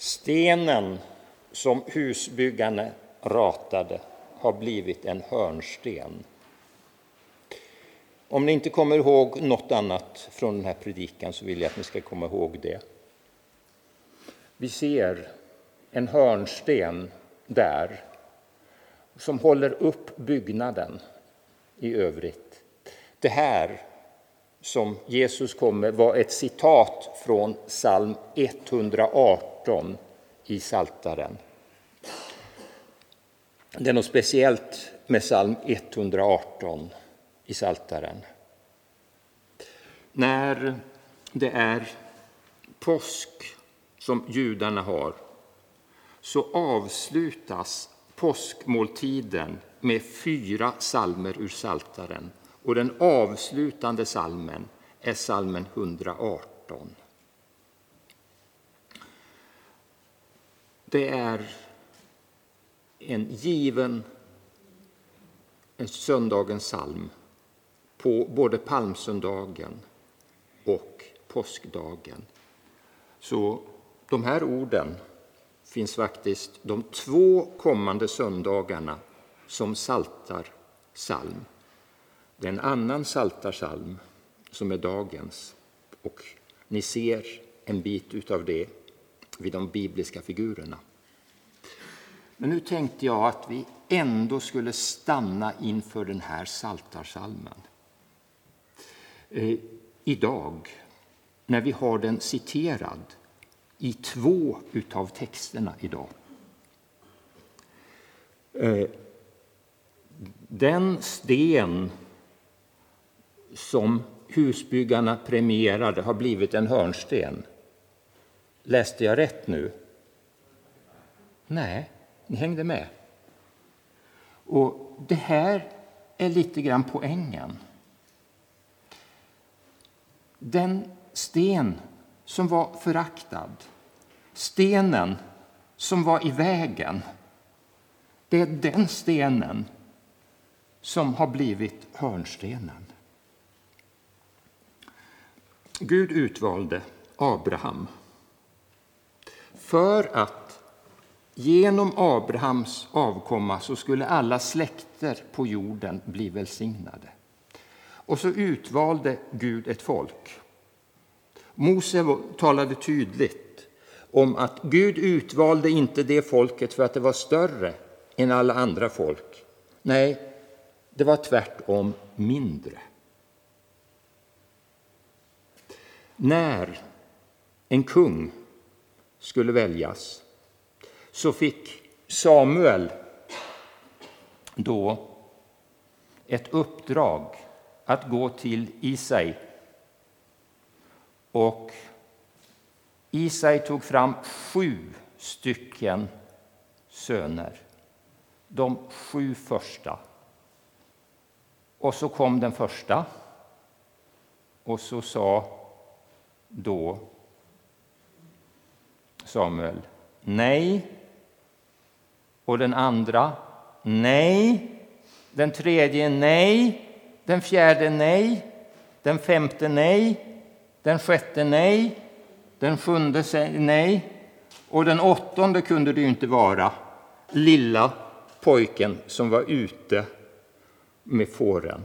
Stenen som husbyggarna ratade har blivit en hörnsten. Om ni inte kommer ihåg något annat från den här predikan så vill jag att ni ska komma ihåg det. Vi ser en hörnsten där som håller upp byggnaden i övrigt. Det här som Jesus kom med var ett citat från psalm 118 i Saltaren. Det är något speciellt med psalm 118 i Saltaren. När det är påsk som judarna har så avslutas påskmåltiden med fyra salmer ur Saltaren och den avslutande salmen är salmen 118. Det är en given en söndagens psalm på både palmsöndagen och påskdagen. Så de här orden finns faktiskt de två kommande söndagarna som saltar psalm. Det är en annan saltarsalm som är dagens och ni ser en bit av det vid de bibliska figurerna. Men nu tänkte jag att vi ändå skulle stanna inför den här saltarsalmen. Eh, idag, när vi har den citerad i två av texterna idag. Eh, den sten som husbyggarna premierade har blivit en hörnsten. Läste jag rätt nu? Nej, ni hängde med. Och Det här är lite grann poängen. Den sten som var föraktad, stenen som var i vägen, det är den stenen som har blivit hörnstenen. Gud utvalde Abraham för att genom Abrahams avkomma så skulle alla släkter på jorden bli välsignade. Och så utvalde Gud ett folk. Mose talade tydligt om att Gud utvalde inte det folket för att det var större än alla andra folk. Nej, det var tvärtom mindre. När en kung skulle väljas så fick Samuel då ett uppdrag att gå till Isai. Och Isai tog fram sju stycken söner, de sju första. Och så kom den första, och så sa då Samuel nej. Och den andra nej. Den tredje nej. Den fjärde nej. Den femte nej. Den sjätte nej. Den sjunde nej. Och den åttonde kunde det ju inte vara. Lilla pojken som var ute med fåren.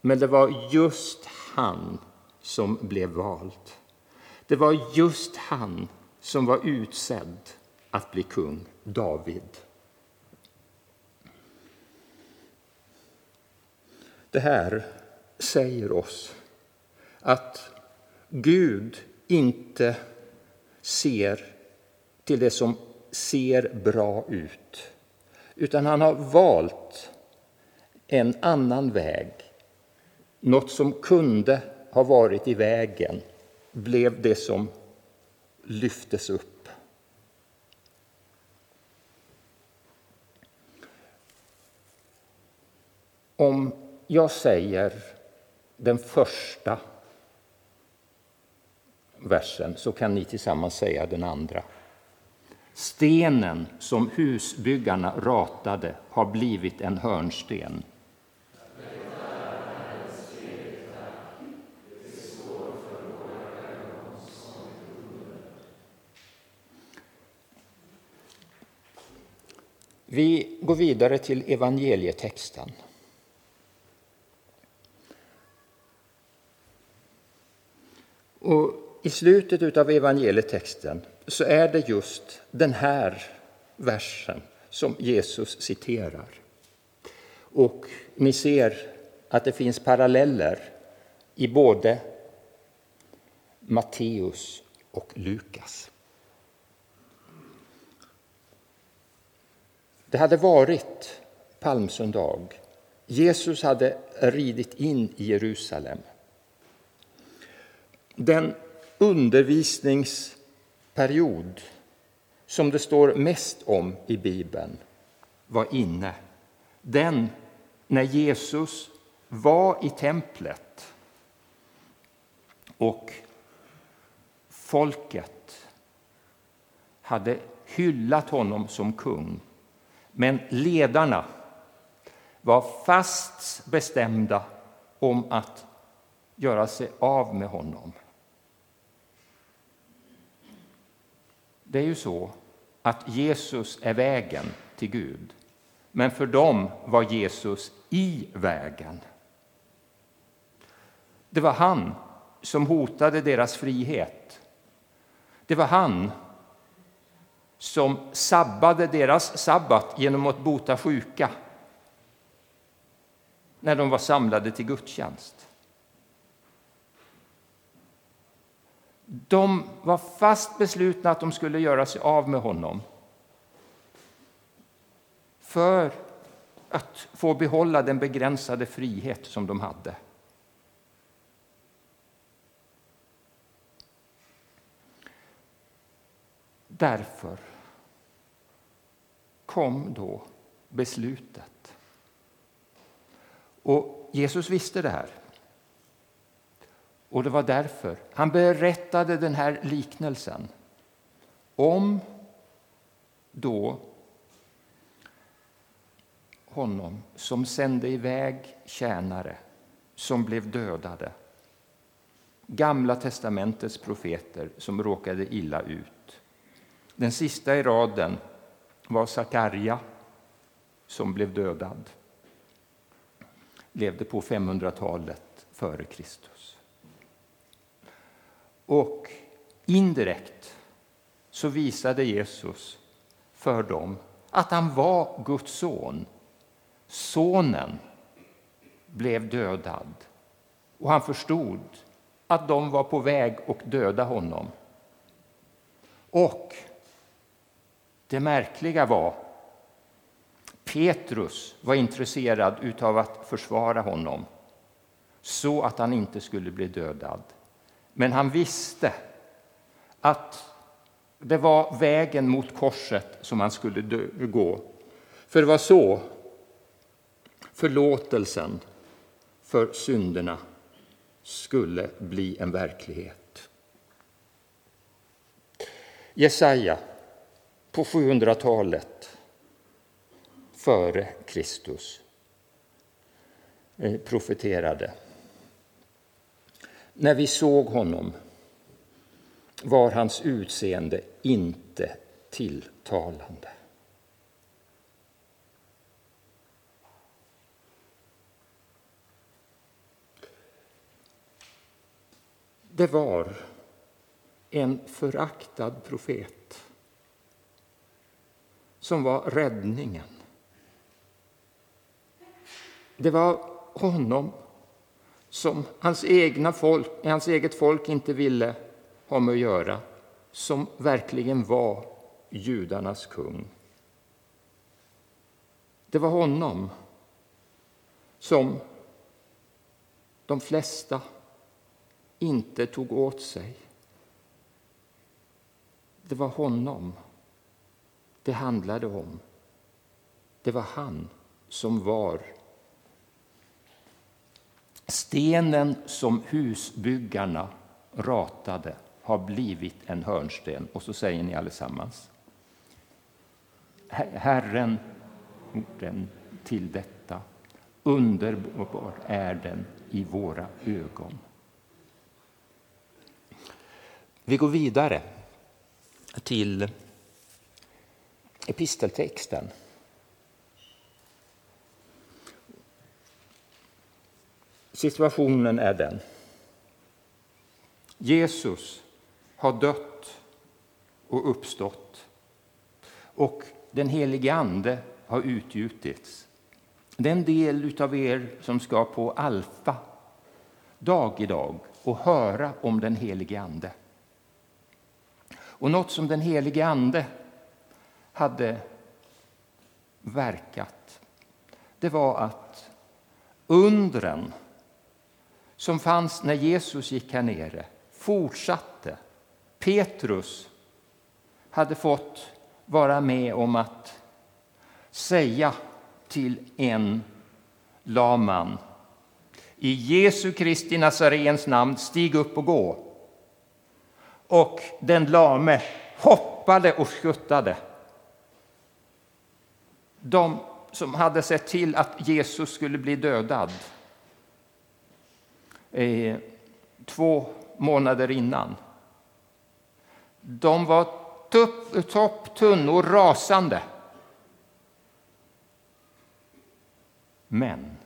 Men det var just han som blev vald. Det var just han som var utsedd att bli kung, David. Det här säger oss att Gud inte ser till det som ser bra ut utan han har valt en annan väg. Något som kunde ha varit i vägen blev det som lyftes upp. Om jag säger den första versen så kan ni tillsammans säga den andra. Stenen som husbyggarna ratade har blivit en hörnsten. Vi går vidare till evangelietexten. Och I slutet av evangelietexten så är det just den här versen som Jesus citerar. Och ni ser att det finns paralleller i både Matteus och Lukas. Det hade varit palmsöndag. Jesus hade ridit in i Jerusalem. Den undervisningsperiod som det står mest om i Bibeln var inne. Den när Jesus var i templet och folket hade hyllat honom som kung. Men ledarna var fast bestämda om att göra sig av med honom. Det är ju så att Jesus är vägen till Gud. Men för dem var Jesus i vägen. Det var han som hotade deras frihet. Det var han som sabbade deras sabbat genom att bota sjuka när de var samlade till gudstjänst. De var fast beslutna att de skulle göra sig av med honom för att få behålla den begränsade frihet som de hade. Därför kom då beslutet. Och Jesus visste det här. Och det var därför han berättade den här liknelsen om då honom som sände iväg tjänare som blev dödade. Gamla testamentets profeter som råkade illa ut. Den sista i raden var Sakarja som blev dödad. Levde på 500-talet före Kristus. Och indirekt så visade Jesus för dem att han var Guds son. Sonen blev dödad och han förstod att de var på väg att döda honom. Och det märkliga var Petrus var intresserad av att försvara honom så att han inte skulle bli dödad. Men han visste att det var vägen mot korset som han skulle gå. För det var så förlåtelsen för synderna skulle bli en verklighet. Jesaja på 700-talet före Kristus eh, profeterade. När vi såg honom var hans utseende inte tilltalande. Det var en föraktad profet som var räddningen. Det var honom som hans, egna folk, hans eget folk inte ville ha med att göra, som verkligen var judarnas kung. Det var honom som de flesta inte tog åt sig. Det var honom det handlade om. Det var han som var stenen som husbyggarna ratade har blivit en hörnsten. Och så säger ni allesammans. Herren orden till detta. Underbar är den i våra ögon. Vi går vidare till episteltexten. Situationen är den. Jesus har dött och uppstått och den helige Ande har utgjutits. Den del av er som ska på Alfa dag i dag och höra om den helige Ande. Och något som den helige Ande hade verkat, det var att undren som fanns när Jesus gick här nere fortsatte. Petrus hade fått vara med om att säga till en laman i Jesu Kristi Nazarens namn, stig upp och gå. Och den lame hoppade och skuttade. De som hade sett till att Jesus skulle bli dödad eh, två månader innan. De var tupp, topp, tunnor, rasande. Men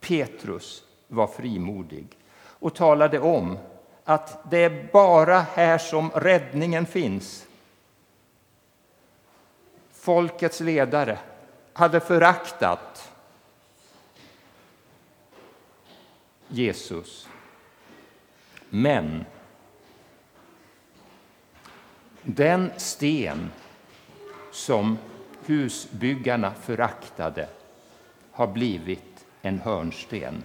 Petrus var frimodig och talade om att det är bara här som räddningen finns. Folkets ledare hade föraktat Jesus. Men den sten som husbyggarna föraktade har blivit en hörnsten.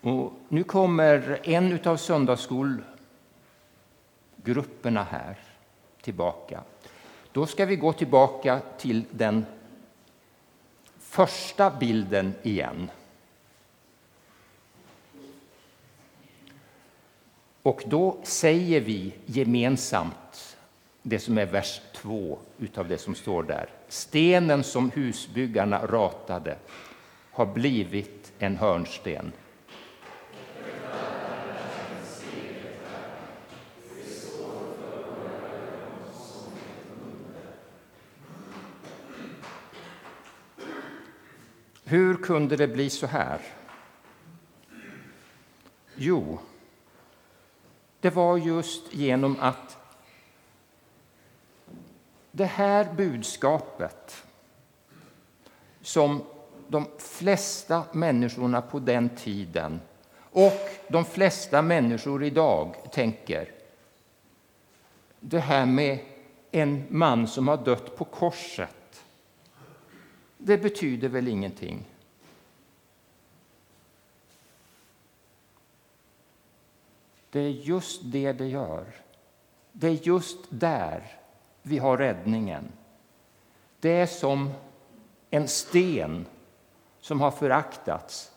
Och nu kommer en av söndagsskolgrupperna här tillbaka. Då ska vi gå tillbaka till den första bilden igen. Och då säger vi gemensamt det som är vers 2 av det som står där. Stenen som husbyggarna ratade har blivit en hörnsten. Hur kunde det bli så här? Jo, det var just genom att det här budskapet som de flesta människorna på den tiden och de flesta människor idag tänker. Det här med en man som har dött på korset det betyder väl ingenting? Det är just det det gör. Det är just där vi har räddningen. Det är som en sten som har föraktats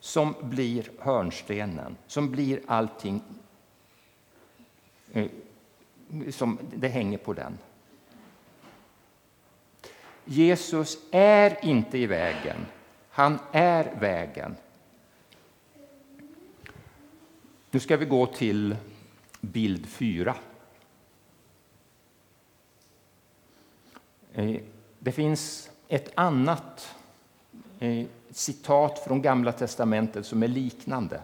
som blir hörnstenen, som blir allting eh, som det hänger på den. Jesus är inte i vägen, han är vägen. Nu ska vi gå till bild 4. Eh, det finns ett annat eh, citat från Gamla testamentet som är liknande.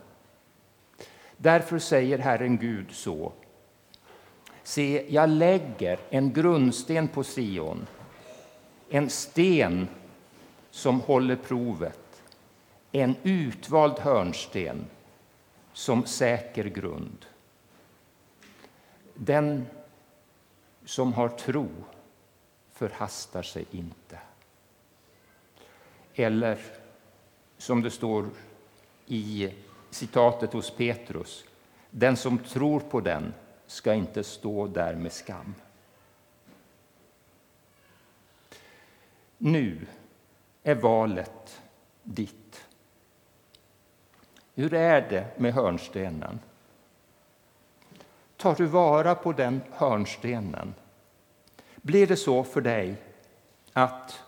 Därför säger Herren Gud så. Se, jag lägger en grundsten på Sion en sten som håller provet, en utvald hörnsten som säker grund. Den som har tro förhastar sig inte. Eller som det står i citatet hos Petrus, den som tror på den ska inte stå där med skam. Nu är valet ditt. Hur är det med hörnstenen? Tar du vara på den hörnstenen? Blir det så för dig att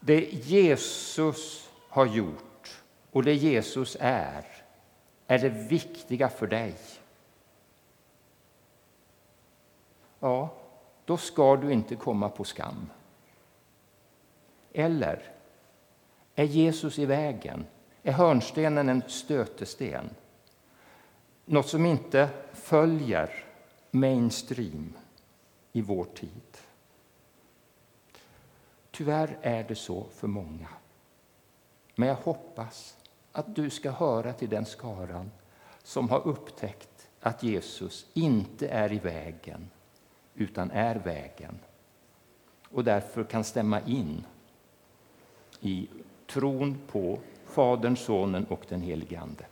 det Jesus har gjort och det Jesus är, är det viktiga för dig? Ja, då ska du inte komma på skam. Eller är Jesus i vägen? Är hörnstenen en stötesten? Något som inte följer mainstream i vår tid. Tyvärr är det så för många. Men jag hoppas att du ska höra till den skaran som har upptäckt att Jesus inte är i vägen, utan är vägen och därför kan stämma in i tron på Fadern, Sonen och den helige Ande.